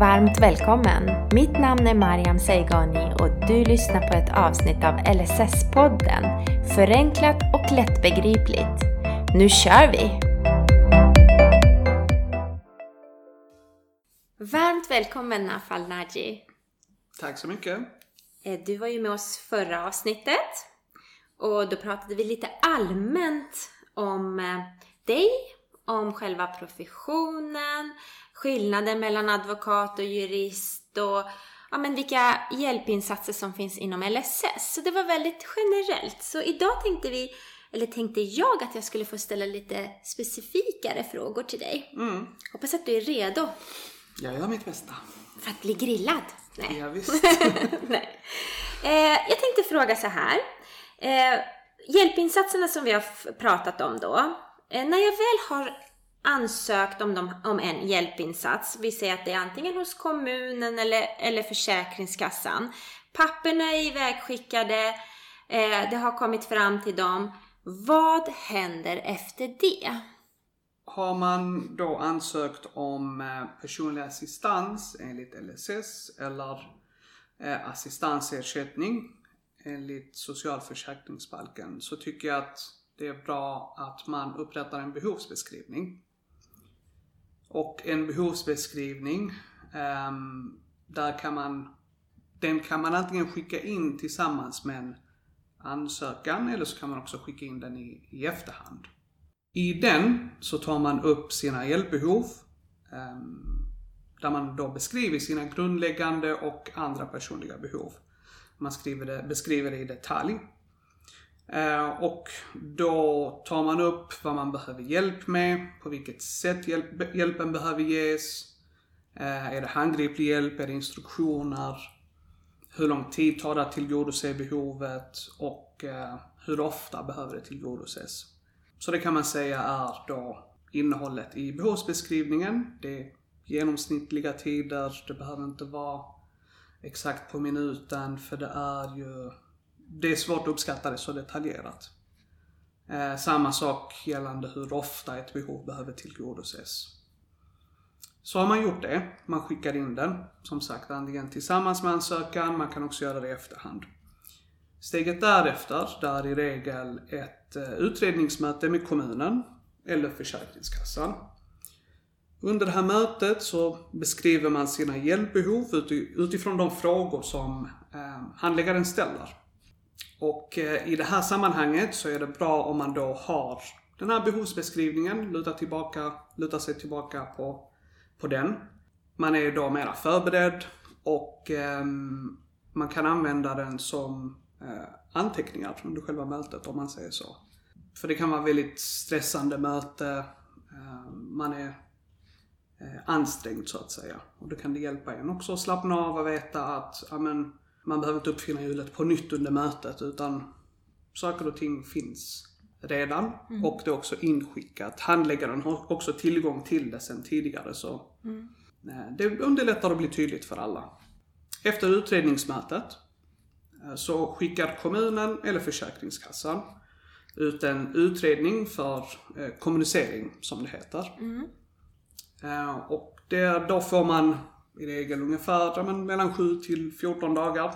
varmt välkommen! Mitt namn är Mariam Seigani och du lyssnar på ett avsnitt av LSS-podden. Förenklat och lättbegripligt. Nu kör vi! Varmt välkommen Nafal Naji! Tack så mycket! Eh, du var ju med oss förra avsnittet och då pratade vi lite allmänt om eh, dig, om själva professionen, skillnaden mellan advokat och jurist och ja, men vilka hjälpinsatser som finns inom LSS. Så det var väldigt generellt. Så idag tänkte vi, eller tänkte jag att jag skulle få ställa lite specifikare frågor till dig. Mm. Hoppas att du är redo Jag gör mitt bästa. för att bli grillad. Nej. Ja, visst. Nej. Eh, jag tänkte fråga så här. Eh, hjälpinsatserna som vi har pratat om då. Eh, när jag väl har ansökt om, de, om en hjälpinsats, vi säger att det är antingen hos kommunen eller, eller Försäkringskassan. Papperna är ivägskickade, eh, det har kommit fram till dem. Vad händer efter det? Har man då ansökt om eh, personlig assistans enligt LSS eller eh, assistansersättning enligt socialförsäkringsbalken så tycker jag att det är bra att man upprättar en behovsbeskrivning. Och en behovsbeskrivning, ehm, där kan man, den kan man antingen skicka in tillsammans med en ansökan eller så kan man också skicka in den i, i efterhand. I den så tar man upp sina hjälpbehov ehm, där man då beskriver sina grundläggande och andra personliga behov. Man skriver det, beskriver det i detalj. Eh, och då tar man upp vad man behöver hjälp med, på vilket sätt hjälp, hjälpen behöver ges. Eh, är det handgriplig hjälp? Är det instruktioner? Hur lång tid tar det att tillgodose behovet? Och eh, hur ofta behöver det tillgodoses? Så det kan man säga är då innehållet i behovsbeskrivningen. Det är genomsnittliga tider, det behöver inte vara exakt på minuten för det är ju det är svårt att uppskatta det så detaljerat. Eh, samma sak gällande hur ofta ett behov behöver tillgodoses. Så har man gjort det, man skickar in den, som sagt antingen tillsammans med ansökan, man kan också göra det i efterhand. Steget därefter, där är i regel ett eh, utredningsmöte med kommunen eller Försäkringskassan. Under det här mötet så beskriver man sina hjälpbehov utifrån de frågor som eh, handläggaren ställer. Och eh, i det här sammanhanget så är det bra om man då har den här behovsbeskrivningen, lutar, tillbaka, lutar sig tillbaka på, på den. Man är då mera förberedd och eh, man kan använda den som eh, anteckningar under själva mötet om man säger så. För det kan vara väldigt stressande möte, eh, man är eh, ansträngd så att säga. Och då kan det hjälpa en också att slappna av och veta att amen, man behöver inte uppfinna hjulet på nytt under mötet utan saker och ting finns redan och det är också inskickat. Handläggaren har också tillgång till det sen tidigare så eh, det underlättar att bli tydligt för alla. Efter utredningsmötet eh, så skickar kommunen eller Försäkringskassan ut en utredning för eh, kommunicering som det heter. Eh, och det, då får man i regel ungefär ja, men mellan 7 till 14 dagar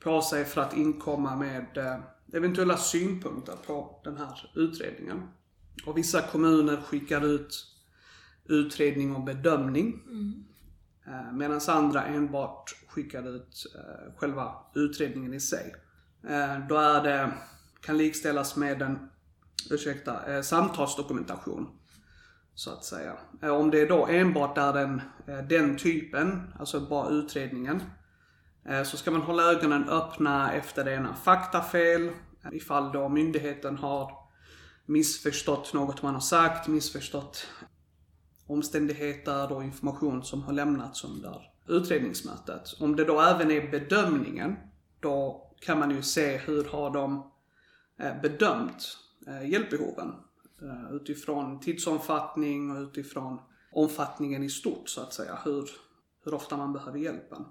på sig för att inkomma med eh, eventuella synpunkter på den här utredningen. Och vissa kommuner skickar ut utredning och bedömning. Eh, Medan andra enbart skickar ut eh, själva utredningen i sig. Då är det, kan likställas med en, ursäkta, samtalsdokumentation. Så att säga. Eh, om det då enbart är den, eh, den typen, alltså bara utredningen, eh, så ska man hålla ögonen öppna efter rena faktafel. Ifall då myndigheten har missförstått något man har sagt, missförstått omständigheter och information som har lämnats under utredningsmötet. Om det då även är bedömningen, då kan man ju se hur har de bedömt hjälpbehoven Eh, utifrån tidsomfattning och utifrån omfattningen i stort så att säga, hur, hur ofta man behöver hjälpen.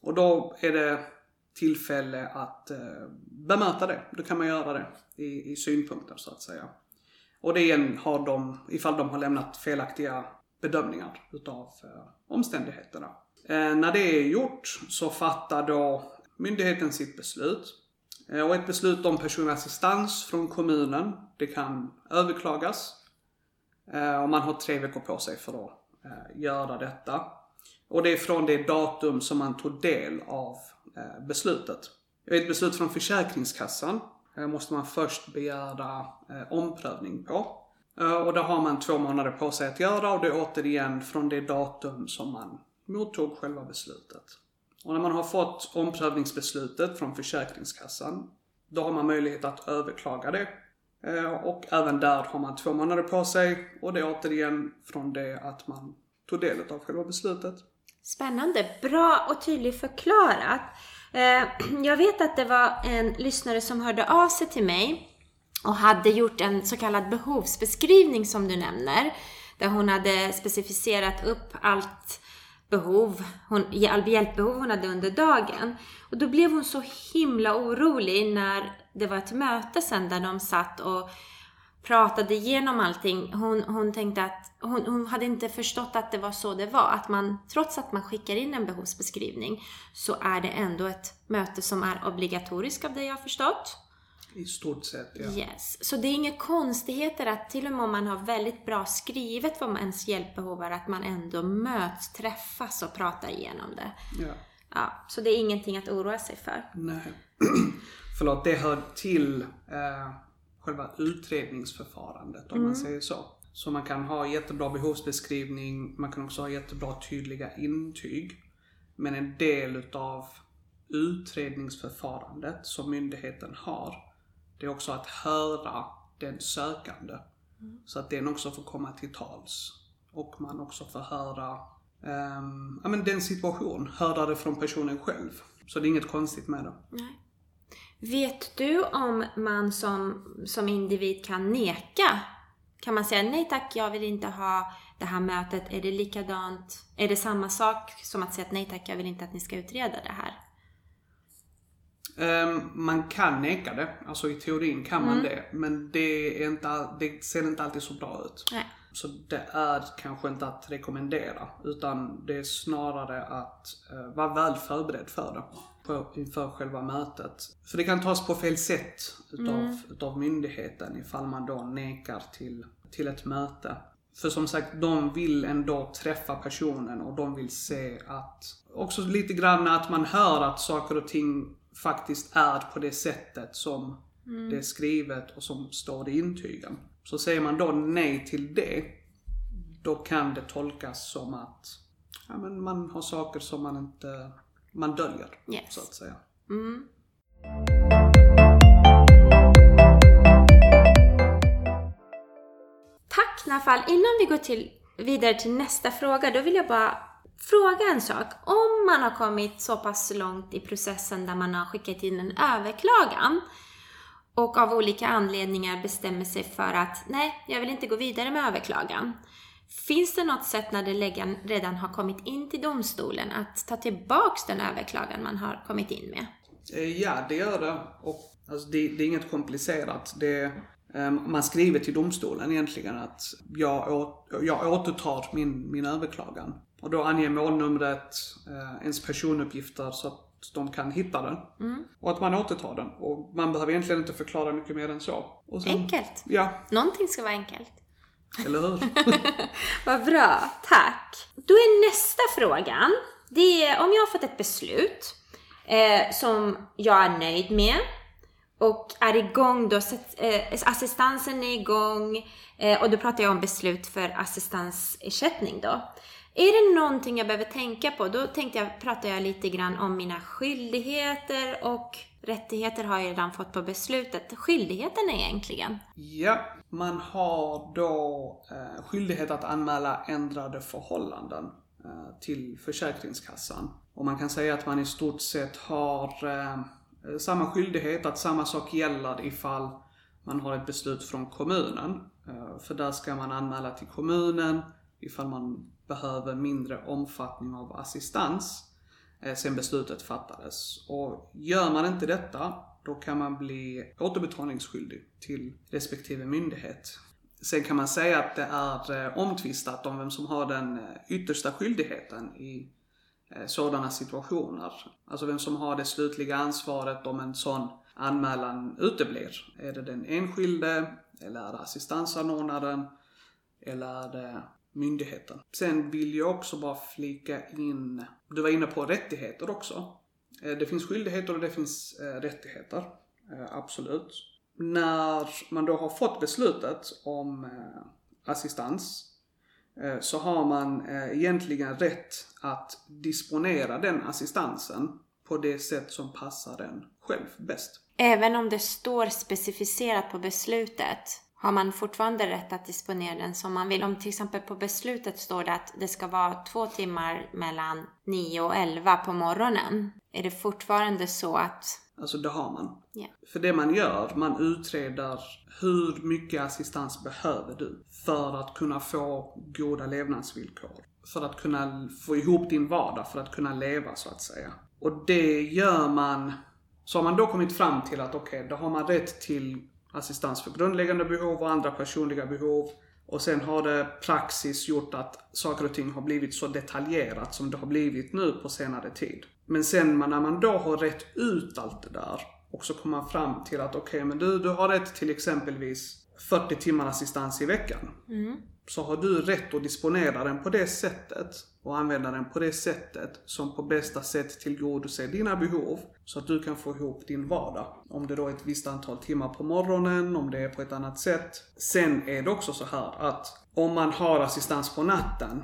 Och då är det tillfälle att eh, bemöta det. Då kan man göra det i, i synpunkter så att säga. Och det igen har de, ifall de har lämnat felaktiga bedömningar utav eh, omständigheterna. Eh, när det är gjort så fattar då myndigheten sitt beslut. Eh, och ett beslut om personlig assistans från kommunen, det kan överklagas. Eh, och man har tre veckor på sig för att eh, göra detta. Och det är från det datum som man tog del av beslutet. Ett beslut från Försäkringskassan måste man först begära omprövning på. Och det har man två månader på sig att göra och det är återigen från det datum som man mottog själva beslutet. Och när man har fått omprövningsbeslutet från Försäkringskassan, då har man möjlighet att överklaga det. Eh, och även där har man två månader på sig och det är återigen från det att man tog del av själva beslutet. Spännande. Bra och tydligt förklarat. Eh, jag vet att det var en lyssnare som hörde av sig till mig och hade gjort en så kallad behovsbeskrivning som du nämner. Där hon hade specificerat upp allt behov, hon, hjälpbehov hon hade under dagen. Och då blev hon så himla orolig när det var ett möte sen där de satt och pratade igenom allting. Hon, hon tänkte att hon, hon, hade inte förstått att det var så det var. Att man, trots att man skickar in en behovsbeskrivning, så är det ändå ett möte som är obligatoriskt av det jag har förstått. I stort sett, ja. Yes. Så det är inga konstigheter att till och med om man har väldigt bra skrivet vad ens hjälpbehov är, att man ändå möts, träffas och pratar igenom det. Ja. Ja, så det är ingenting att oroa sig för. Nej. Förlåt, det hör till eh, själva utredningsförfarandet om mm. man säger så. Så man kan ha jättebra behovsbeskrivning, man kan också ha jättebra tydliga intyg. Men en del utav utredningsförfarandet som myndigheten har, det är också att höra den sökande. Mm. Så att den också får komma till tals. Och man också får höra um, ja, men den situation, höra det från personen själv. Så det är inget konstigt med det. Nej. Vet du om man som, som individ kan neka? Kan man säga nej tack, jag vill inte ha det här mötet. Är det likadant? Är det samma sak som att säga att nej tack, jag vill inte att ni ska utreda det här? Um, man kan neka det, alltså i teorin kan man mm. det. Men det, inte, det ser inte alltid så bra ut. Nej. Så det är kanske inte att rekommendera. Utan det är snarare att uh, vara väl förberedd för det på, inför själva mötet. För det kan tas på fel sätt utav, mm. utav myndigheten ifall man då nekar till, till ett möte. För som sagt, de vill ändå träffa personen och de vill se att, också lite grann att man hör att saker och ting faktiskt är på det sättet som mm. det är skrivet och som står i intygen. Så säger man då nej till det, då kan det tolkas som att ja, men man har saker som man inte man döljer, yes. så att säga. Mm. Tack Nafal. Innan vi går till, vidare till nästa fråga, då vill jag bara fråga en sak. Om man har kommit så pass långt i processen där man har skickat in en överklagan och av olika anledningar bestämmer sig för att nej, jag vill inte gå vidare med överklagan. Finns det något sätt när det redan har kommit in till domstolen att ta tillbaks den överklagan man har kommit in med? Eh, ja, det gör det. Och, alltså, det, det är inget komplicerat. Det, um, man skriver till domstolen egentligen att jag, jag återtar min, min överklagan. Och då anger målnumret, uh, ens personuppgifter så att de kan hitta den. Mm. Och att man återtar den. Och man behöver egentligen inte förklara mycket mer än så. Sen, enkelt. Ja. Någonting ska vara enkelt. Eller hur? Vad bra, tack. Då är nästa frågan, det är om jag har fått ett beslut eh, som jag är nöjd med och är igång då, eh, assistansen är igång eh, och då pratar jag om beslut för assistansersättning då. Är det någonting jag behöver tänka på, då tänkte jag, pratar jag lite grann om mina skyldigheter och rättigheter har jag redan fått på beslutet. Skyldigheten är egentligen? Ja, man har då eh, skyldighet att anmäla ändrade förhållanden eh, till Försäkringskassan. Och man kan säga att man i stort sett har eh, samma skyldighet, att samma sak gäller ifall man har ett beslut från kommunen. För där ska man anmäla till kommunen ifall man behöver mindre omfattning av assistans eh, sen beslutet fattades. Och gör man inte detta, då kan man bli återbetalningsskyldig till respektive myndighet. Sen kan man säga att det är eh, omtvistat om vem som har den eh, yttersta skyldigheten i eh, sådana situationer. Alltså vem som har det slutliga ansvaret om en sån anmälan uteblir. Är det den enskilde, eller är det assistansanordnaren, eller är det myndigheten? Sen vill jag också bara flika in, du var inne på rättigheter också. Eh, det finns skyldigheter och det finns eh, rättigheter. Eh, absolut. När man då har fått beslutet om assistans så har man egentligen rätt att disponera den assistansen på det sätt som passar en själv bäst. Även om det står specificerat på beslutet har man fortfarande rätt att disponera den som man vill. Om till exempel på beslutet står det att det ska vara två timmar mellan 9 och 11 på morgonen. Är det fortfarande så att... Alltså det har man. Ja. För det man gör, man utreder hur mycket assistans behöver du för att kunna få goda levnadsvillkor. För att kunna få ihop din vardag, för att kunna leva så att säga. Och det gör man, så har man då kommit fram till att okej, då har man rätt till assistans för grundläggande behov och andra personliga behov. Och sen har det praxis gjort att saker och ting har blivit så detaljerat som det har blivit nu på senare tid. Men sen när man då har rätt ut allt det där och så kommer man fram till att okej, men du, du har rätt till exempelvis 40 timmar assistans i veckan. Så har du rätt att disponera den på det sättet och använda den på det sättet som på bästa sätt tillgodoser dina behov så att du kan få ihop din vardag. Om det då är ett visst antal timmar på morgonen, om det är på ett annat sätt. Sen är det också så här att om man har assistans på natten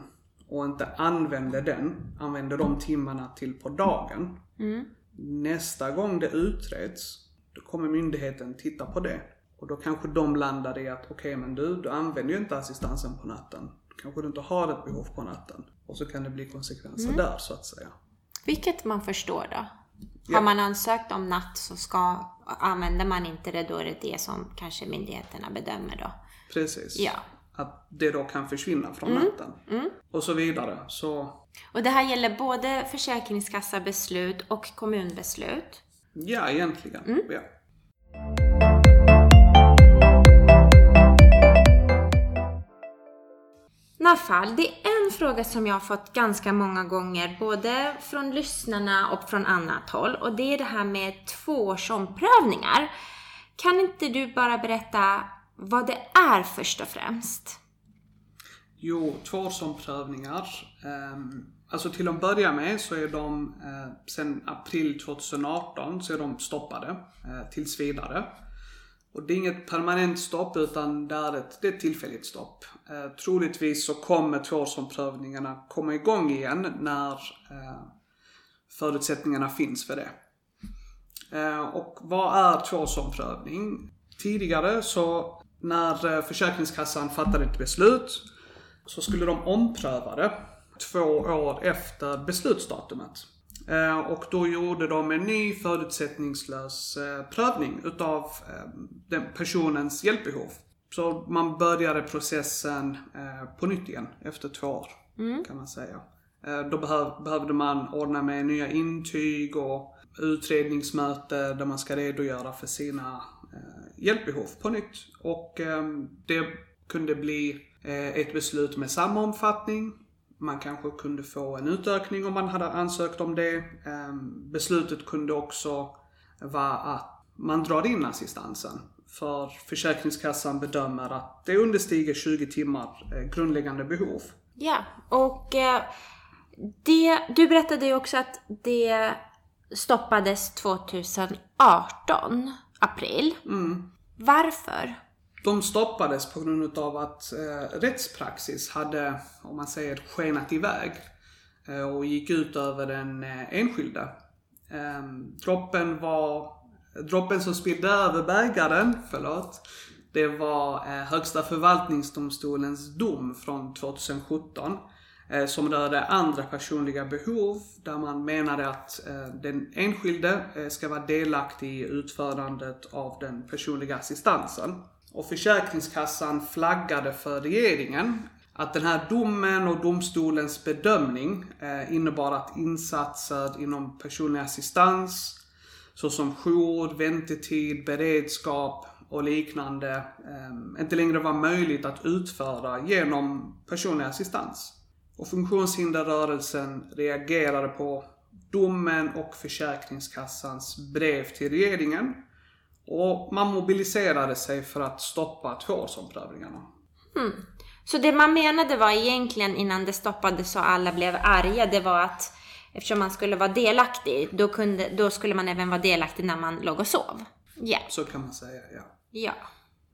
och inte använder den, använder de timmarna till på dagen. Nästa gång det utreds, då kommer myndigheten titta på det. Och då kanske de landar i att okej men du, du använder ju inte assistansen på natten. Kanske du inte har ett behov på natten. Och så kan det bli konsekvenser där så att säga. Vilket man förstår då. Ja. Har man ansökt om natt så ska, använder man inte det, då är det det som kanske myndigheterna bedömer då. Precis. Ja. Att det då kan försvinna från natten. Och så vidare. Så Och det här gäller både försäkringskassabeslut och kommunbeslut. ja, egentligen. Ja. Alla fall, det är en fråga som jag har fått ganska många gånger, både från lyssnarna och från annat håll. Och det är det här med tvåårsomprövningar. Kan inte du bara berätta vad det är först och främst? Jo, tvåårsomprövningar. Ehm, alltså till att börja med så är de eh, sen april 2018 så är de stoppade eh, tills vidare. Och det är inget permanent stopp utan det är ett, det är ett tillfälligt stopp. Eh, troligtvis så kommer tvåårsomprövningarna komma igång igen när eh, förutsättningarna finns för det. Eh, och vad är tvåårsomprövning? Tidigare så när eh, Försäkringskassan fattade ett beslut så skulle de ompröva det två år efter beslutsdatumet. Eh, Och då gjorde de en ny förutsättningslös eh, prövning utav eh, den personens hjälpbehov. Så man började processen på nytt igen efter två år, kan man säga. Då behöv, behövde man ordna med nya intyg och utredningsmöte där man ska redogöra för sina eh, hjälpbehov på nytt. Och eh, det kunde bli ett beslut med samma omfattning. Man kanske kunde få en utökning om man hade ansökt om det. Eh, beslutet kunde också vara att man drar in assistansen. För Försäkringskassan bedömer att det understiger 20 timmar eh, grundläggande behov. Ja, och eh, det, du berättade ju också att det stoppades 2018, april. Varför? De stoppades på grund av att eh, rättspraxis hade, om man säger, skenat iväg eh, och gick ut över den eh, enskilde. Eh, droppen var, droppen som spillde över bägaren, förlåt, det var eh, Högsta förvaltningsdomstolens dom från 2017 eh, som rörde andra personliga behov där man menade att eh, den enskilde eh, ska vara delaktig i utförandet av den personliga assistansen. Och Försäkringskassan flaggade för regeringen att den här domen och domstolens bedömning eh, innebar att insatser inom personlig assistans såsom jour, väntetid, beredskap och liknande eh, inte längre var möjligt att utföra genom personlig assistans. Och funktionshinderrörelsen reagerade på domen och Försäkringskassans brev till regeringen. Och man mobiliserade sig för att stoppa tvåårsomprövningarna. Mm. Så det man menade var egentligen innan det stoppades och alla blev arga, det var att eftersom man skulle vara delaktig, då, kunde, då skulle man även vara delaktig när man låg och sov. Ja. Så kan man säga, ja. Ja.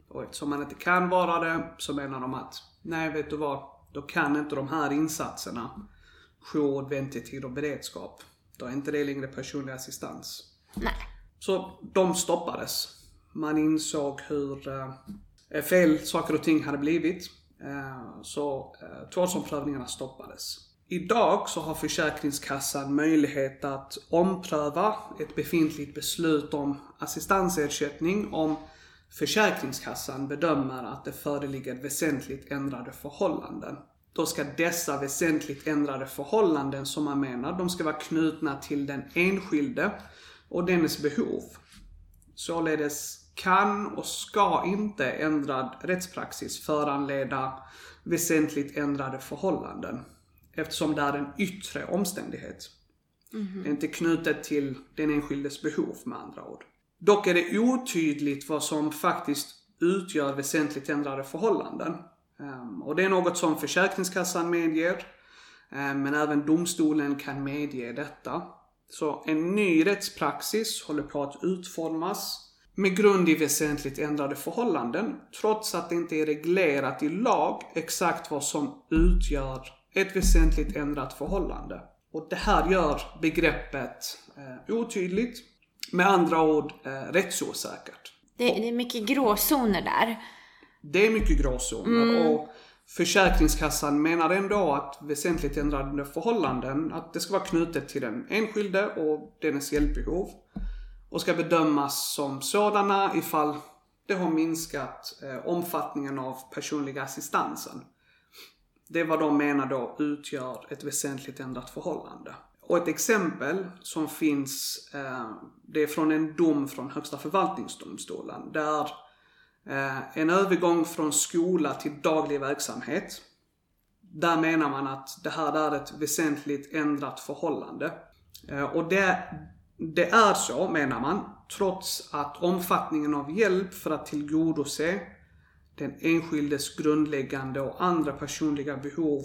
Och eftersom man inte kan vara det så menar de att, nej vet du vad, då kan inte de här insatserna, jour, väntetid och beredskap, då är inte det längre personlig assistans. Nej. Så de stoppades. Man insåg hur eh, fel saker och ting hade blivit. Eh, så eh, tvåårsomprövningarna stoppades. Idag så har Försäkringskassan möjlighet att ompröva ett befintligt beslut om assistansersättning om Försäkringskassan bedömer att det föreligger väsentligt ändrade förhållanden. Då ska dessa väsentligt ändrade förhållanden som man menar, de ska vara knutna till den enskilde och dennes behov. Således kan och ska inte ändrad rättspraxis föranleda väsentligt ändrade förhållanden. Eftersom det är en yttre omständighet. Mm. Det är inte knutet till den enskildes behov med andra ord. Dock är det otydligt vad som faktiskt utgör väsentligt ändrade förhållanden. Um, och det är något som Försäkringskassan medger. Um, men även domstolen kan medge detta. Så en ny rättspraxis håller på att utformas med grund i väsentligt ändrade förhållanden trots att det inte är reglerat i lag exakt vad som utgör ett väsentligt ändrat förhållande. Och det här gör begreppet eh, otydligt, med andra ord eh, rättsosäkert. Det, det, är mycket gråzoner där. Det är mycket gråzoner mm. och Försäkringskassan menar ändå att väsentligt ändrade förhållanden, att det ska vara knutet till den enskilde och dennes hjälpbehov. Och ska bedömas som sådana ifall det har minskat eh, omfattningen av personliga assistansen. Det är vad de menar då utgör ett väsentligt ändrat förhållande. Och ett exempel som finns, eh, det är från en dom från Högsta förvaltningsdomstolen. Där Eh, en övergång från skola till daglig verksamhet. Där menar man att det här är ett väsentligt ändrat förhållande. Eh, och det, det är så, menar man, trots att omfattningen av hjälp för att tillgodose den enskildes grundläggande och andra personliga behov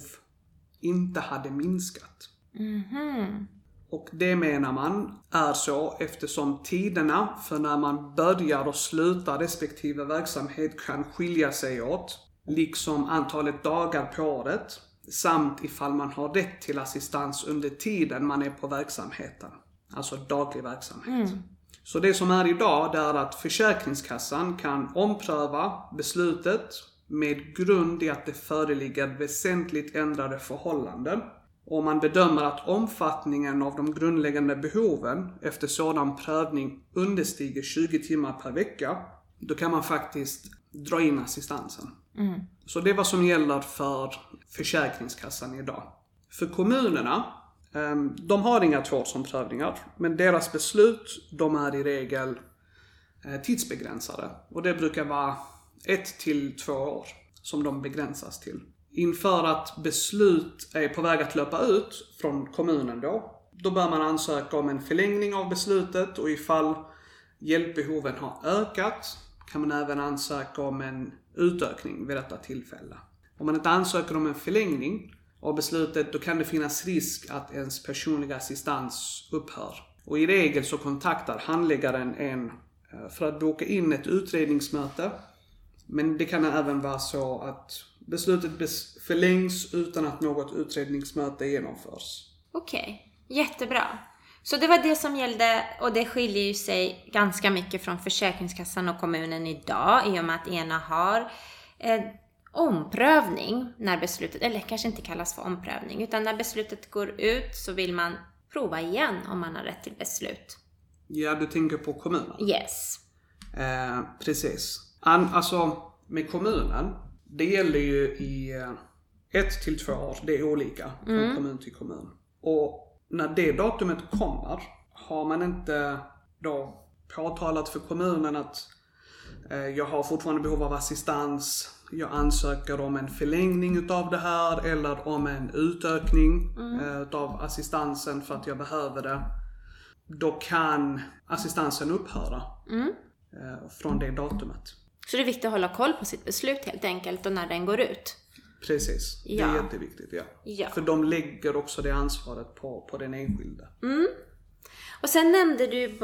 inte hade minskat. Mm -hmm. Och det menar man är så eftersom tiderna för när man börjar och slutar respektive verksamhet kan skilja sig åt. Liksom antalet dagar på året. Samt ifall man har rätt till assistans under tiden man är på verksamheten. Alltså daglig verksamhet. Mm. Så det som är idag det är att Försäkringskassan kan ompröva beslutet med grund i att det föreligger väsentligt ändrade förhållanden. Om man bedömer att omfattningen av de grundläggande behoven efter sådan prövning understiger 20 timmar per vecka, då kan man faktiskt dra in assistansen. Mm. Så det är vad som gäller för Försäkringskassan idag. För kommunerna Ehm, de har inga tvåårsomprövningar, men deras beslut, de är i regel eh, tidsbegränsade. Och det brukar vara ett till två år som de begränsas till. Inför att beslut är på väg att löpa ut från kommunen då, då bör man ansöka om en förlängning av beslutet och ifall hjälpbehoven har ökat kan man även ansöka om en utökning vid detta tillfälle. Om man inte ansöker om en förlängning av beslutet, då kan det finnas risk att ens personliga assistans upphör. Och i regel så kontaktar handläggaren en eh, för att boka in ett utredningsmöte. Men det kan även vara så att beslutet förlängs utan att något utredningsmöte genomförs. Okej, okay. jättebra. Så det var det som gällde och det skiljer ju sig ganska mycket från Försäkringskassan och kommunen idag i och med att ena har eh, omprövning när beslutet, eller kanske inte kallas för omprövning, utan när beslutet går ut så vill man prova igen om man har rätt till beslut. Ja, du tänker på kommunen? Yes. Eh, precis. An, alltså, med kommunen, det gäller ju i eh, ett till två år. Det är olika från mm. kommun till kommun. Och när det datumet kommer, har man inte då påtalat för kommunen att Eh, jag har fortfarande behov av assistans. Jag ansöker om en förlängning utav det här eller om en utökning mm. utav assistansen för att jag behöver det. Då kan assistansen upphöra mm. från det datumet. Så det är viktigt att hålla koll på sitt beslut helt enkelt och när den går ut? Precis, det är jätteviktigt. Ja. ja. För de lägger också det ansvaret på, på den enskilde. Mm. Och sen nämnde du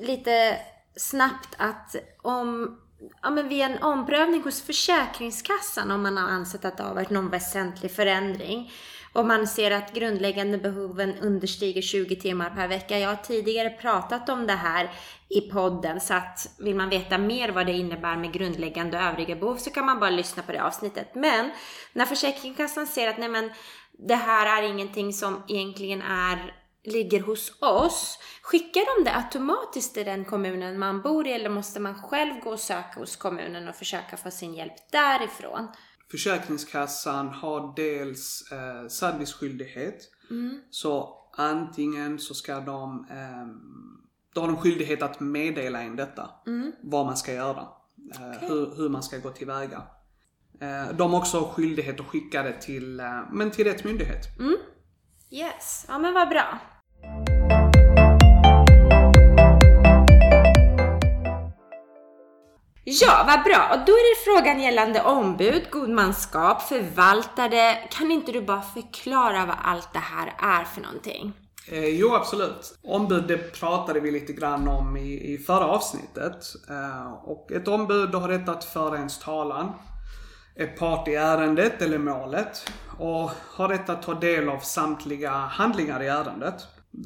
lite snabbt att om ja, men vid en omprövning hos Försäkringskassan om man har ansett att det har varit någon väsentlig förändring och man ser att grundläggande behoven understiger 20 timmar per vecka. Jag har tidigare pratat om det här i podden så att vill man veta mer vad det innebär med grundläggande och övriga behov så kan man bara lyssna på det avsnittet. Men när Försäkringskassan ser att nej men det här är ingenting som egentligen är ligger hos oss, skickar de det automatiskt till den kommunen man bor i eller måste man själv gå och söka hos kommunen och försöka få sin hjälp därifrån? Försäkringskassan har dels eh, serviceskyldighet. Mm. Så antingen så ska de, eh, då har de skyldighet att meddela en detta. Mm. Vad man ska göra. Eh, okay. hur, hur, man ska gå tillväga. Eh, de har också skyldighet att skicka det till, eh, men till rätt myndighet. Mm. Yes, ja men vad bra. Ja, vad bra. Och då är det frågan gällande ombud, godmanskap, förvaltare. Kan inte du bara förklara vad allt det här är för någonting? Eh, jo, absolut. Ombud, det pratade vi lite grann om i, i förra avsnittet. Eh, och ett ombud har rätt att föra ens talan, är part i ärendet eller målet och har rätt att ta del av samtliga handlingar i ärendet.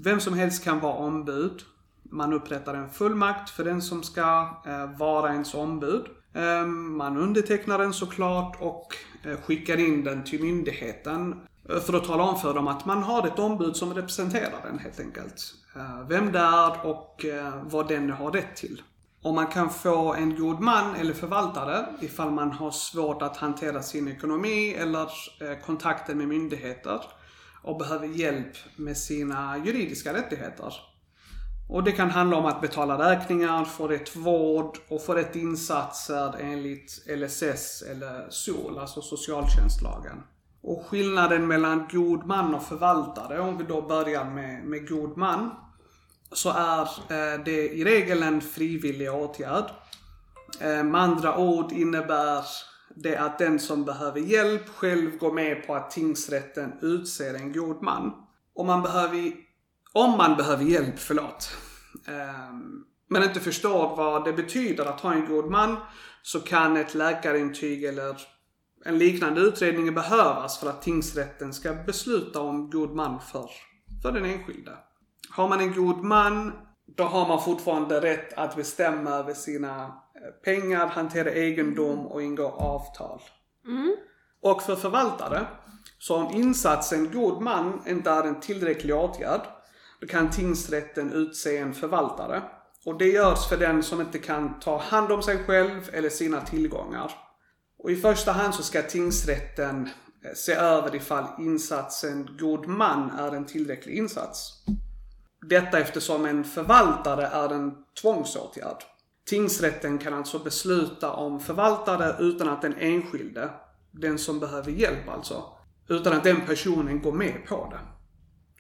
Vem som helst kan vara ombud man upprättar en fullmakt för den som ska eh, vara ens ombud. Ehm, man undertecknar den såklart och eh, skickar in den till myndigheten eh, för att tala om för dem att man har ett ombud som representerar den helt enkelt. Eh, vem det är och eh, vad den har rätt till. Och man kan få en god man eller förvaltare ifall man har svårt att hantera sin ekonomi eller kontakten med myndigheter och behöver hjälp med sina juridiska rättigheter. Och det kan handla om att betala räkningar, få rätt vård och få rätt insatser enligt LSS eller SOL, alltså socialtjänstlagen. Och skillnaden mellan god man och förvaltare, om vi då börjar med, med god man, så är eh, det i regel en frivillig åtgärd. Eh, med andra ord innebär det att den som behöver hjälp själv går med på att tingsrätten utser en god man. Och man behöver om man behöver hjälp, förlåt, ehm, men inte förstår vad det betyder att ha en god man så kan ett läkarintyg eller en liknande utredning behövas för att tingsrätten ska besluta om god man för, för den enskilde. Har man en god man, då har man fortfarande rätt att bestämma över sina eh, pengar, hantera egendom och ingå avtal. Mm. Och för förvaltare, så om insatsen god man inte är en tillräcklig åtgärd, då kan tingsrätten utse en förvaltare. Och det görs för den som inte kan ta hand om sig själv eller sina tillgångar. Och i första hand så ska tingsrätten eh, se över ifall insatsen god man är en tillräcklig insats. Detta eftersom en förvaltare är en tvångsåtgärd. Tingsrätten kan alltså besluta om förvaltare utan att den enskilde, den som behöver hjälp alltså, utan att den personen går med på det.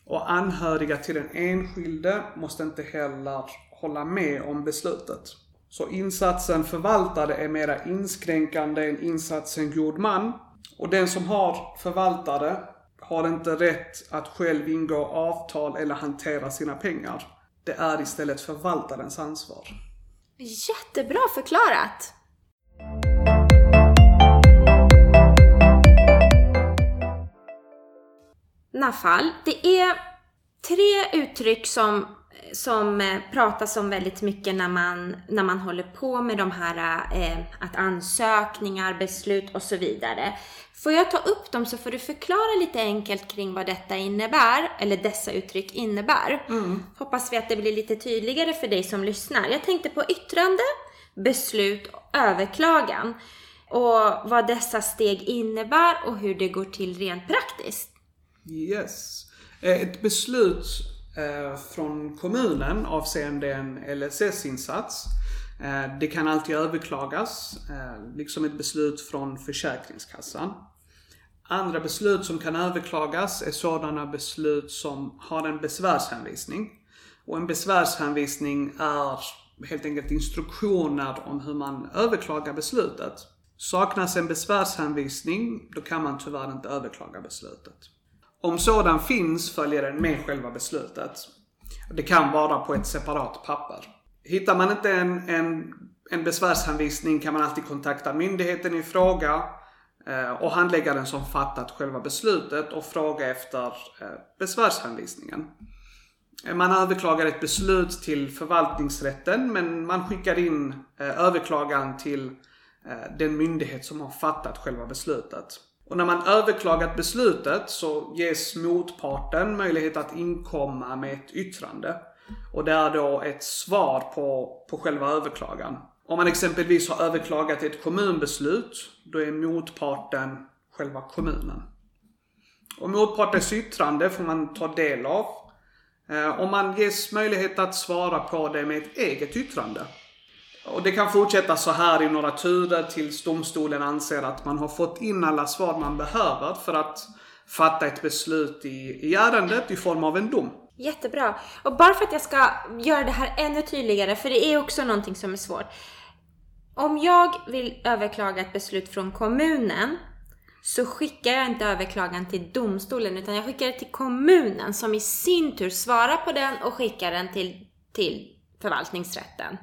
Och anhöriga till den enskilde måste inte heller hålla med om beslutet. Så insatsen förvaltare är mera inskränkande än insatsen god man. Och den som har förvaltare har inte rätt att själv ingå avtal eller hantera sina pengar. Det är istället förvaltarens ansvar. Jättebra förklarat! Nafal, det är tre uttryck som, som eh, pratas om väldigt mycket när man, när man håller på med de här eh, att ansökningar, beslut och så vidare. Får jag ta upp dem så får du förklara lite enkelt kring vad detta innebär, eller dessa uttryck innebär. Mm. Hoppas vi att det blir lite tydligare för dig som lyssnar. Jag tänkte på yttrande, beslut och överklagan och vad dessa steg innebär och hur det går till rent praktiskt. Yes. Eh, ett beslut eh, från kommunen avseende en LSS-insats eh, Det kan alltid överklagas, liksom ett beslut från Försäkringskassan. Andra beslut som kan överklagas är sådana beslut som har en besvärshänvisning. Och en besvärshänvisning är helt enkelt instruktioner om hur man överklagar beslutet. Saknas en besvärshänvisning, då kan man tyvärr inte överklaga beslutet. Om sådan finns följer den med själva beslutet. Det kan vara på ett separat papper. Hittar man inte en, en, en besvärshänvisning kan man alltid kontakta myndigheten i fråga eh, och handläggaren som fattat själva beslutet och fråga efter eh, besvärshänvisningen. Eh, man överklagar ett beslut till förvaltningsrätten men man skickar in eh, överklagan till eh, den myndighet som har fattat själva beslutet. Och när man överklagat beslutet så ges motparten möjlighet att inkomma med ett yttrande. Och det är då ett svar på, på själva överklagan. Om man exempelvis har överklagat ett kommunbeslut, då är motparten själva kommunen. Och motpartens yttrande får man ta del av. Eh, om man ges möjlighet att svara på det med ett eget yttrande. Och det kan fortsätta så här i några turer tills domstolen anser att man har fått in alla svar man behöver för att fatta ett beslut i, i ärendet i form av en dom. Jättebra. Och bara för att jag ska göra det här ännu tydligare, för det är också någonting som är svårt. Om jag vill överklaga ett beslut från kommunen så skickar jag inte överklagan till domstolen utan jag skickar det till kommunen som i sin tur svarar på den och skickar den till, till förvaltningsrätten.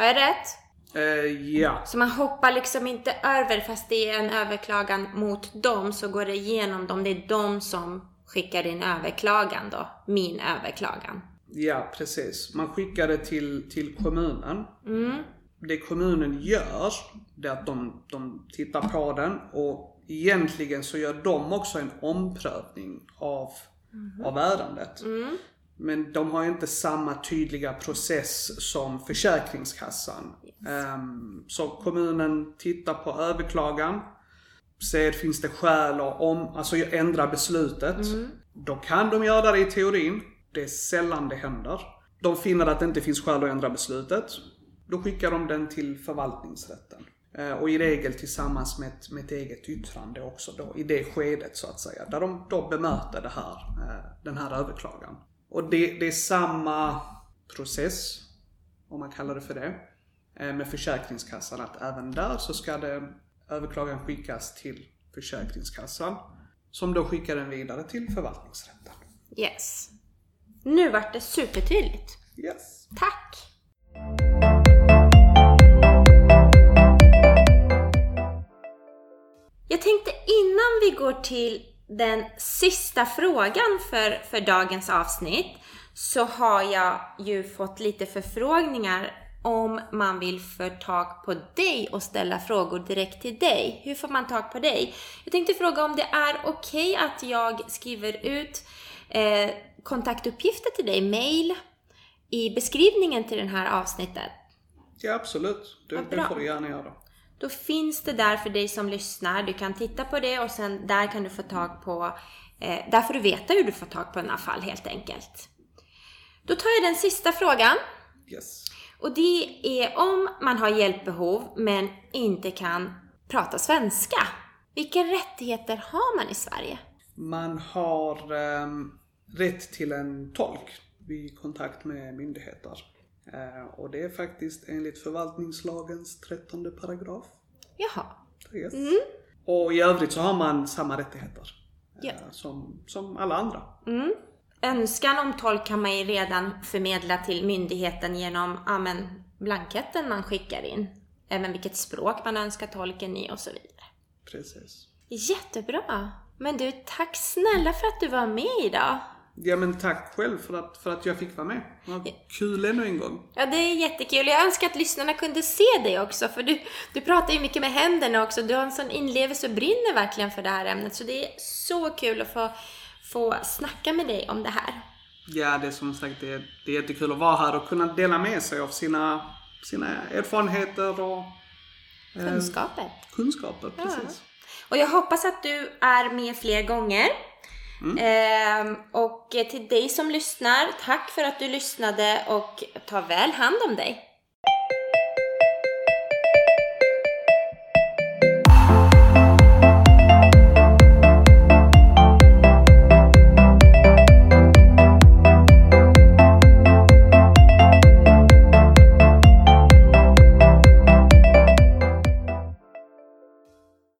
Har jag rätt? Eh, ja, Så man hoppar liksom inte över fast det är en överklagan mot dem så går det igenom dem. Det är de som skickar in överklagan då. Min överklagan. ja precis. Man skickar det till, till kommunen. Det kommunen gör, det är att de, de tittar på den och egentligen så gör de också en omprövning av, av ärendet. Men de har inte samma tydliga process som Försäkringskassan. Ehm, så kommunen tittar på överklagan, ser finns det skäl att om, alltså ändra beslutet. Då kan de göra det i teorin. Det är sällan det händer. De finner att det inte finns skäl att ändra beslutet. Då skickar de den till förvaltningsrätten. Eh, Och i regel tillsammans med ett, med ett eget yttrande också då, i det skedet så att säga. Där de då bemöter det här, eh, den här överklagan. Och det, det är samma process, om man kallar det för det, eh, med Försäkringskassan. Att även där så ska det, överklagan skickas till Försäkringskassan. Som då skickar den vidare till förvaltningsrätten. Yes. Nu vart det supertydligt. Yes. Tack! Jag tänkte innan vi går till den sista frågan för, för dagens avsnitt så har jag ju fått lite förfrågningar om man vill få tag på dig och ställa frågor direkt till dig. Hur får man tag på dig? Jag tänkte fråga om det är okej att jag skriver ut eh, kontaktuppgifter till dig, mail, i beskrivningen till det här avsnittet. Ja, absolut. Det, Vad det får du gärna göra. Då finns det där för dig som lyssnar. Du kan titta på det och sen där kan du få tag på, eh, där får du veta hur du får tag på en fall helt enkelt. Då tar jag den sista frågan. Yes. Och det är om man har hjälpbehov men inte kan prata svenska. Vilka rättigheter har man i Sverige? Man har ehm, rätt till en tolk vid kontakt med myndigheter. Eh, och det är faktiskt enligt förvaltningslagens 13 paragraf. Jaha. Yes. Och i övrigt så har man samma rättigheter. Ja. Som, som alla andra. Mm. Önskan om tolk kan man ju redan förmedla till myndigheten genom ja, men, blanketten man skickar in. Även vilket språk man önskar tolken i och så vidare. Precis. Jättebra! Men du, tack snälla för att du var med idag. Ja men tack själv för att, för att jag fick vara med. Vad kul ännu en gång. Ja, det är jättekul. Jag önskar att lyssnarna kunde se dig också, för du, du pratar ju mycket med händerna också. Du har en sån inlevelse och brinner verkligen för det här ämnet. Så det är så kul att få, få snacka med dig om det här. Ja, det är som sagt det är, det är jättekul att vara här och kunna dela med sig av sina, sina erfarenheter och eh, Kunskaper. kunskaper. Precis. Och jag hoppas att du är med fler gånger. Mm. Ehm, och till dig som lyssnar, tack för att du lyssnade och ta väl hand om dig.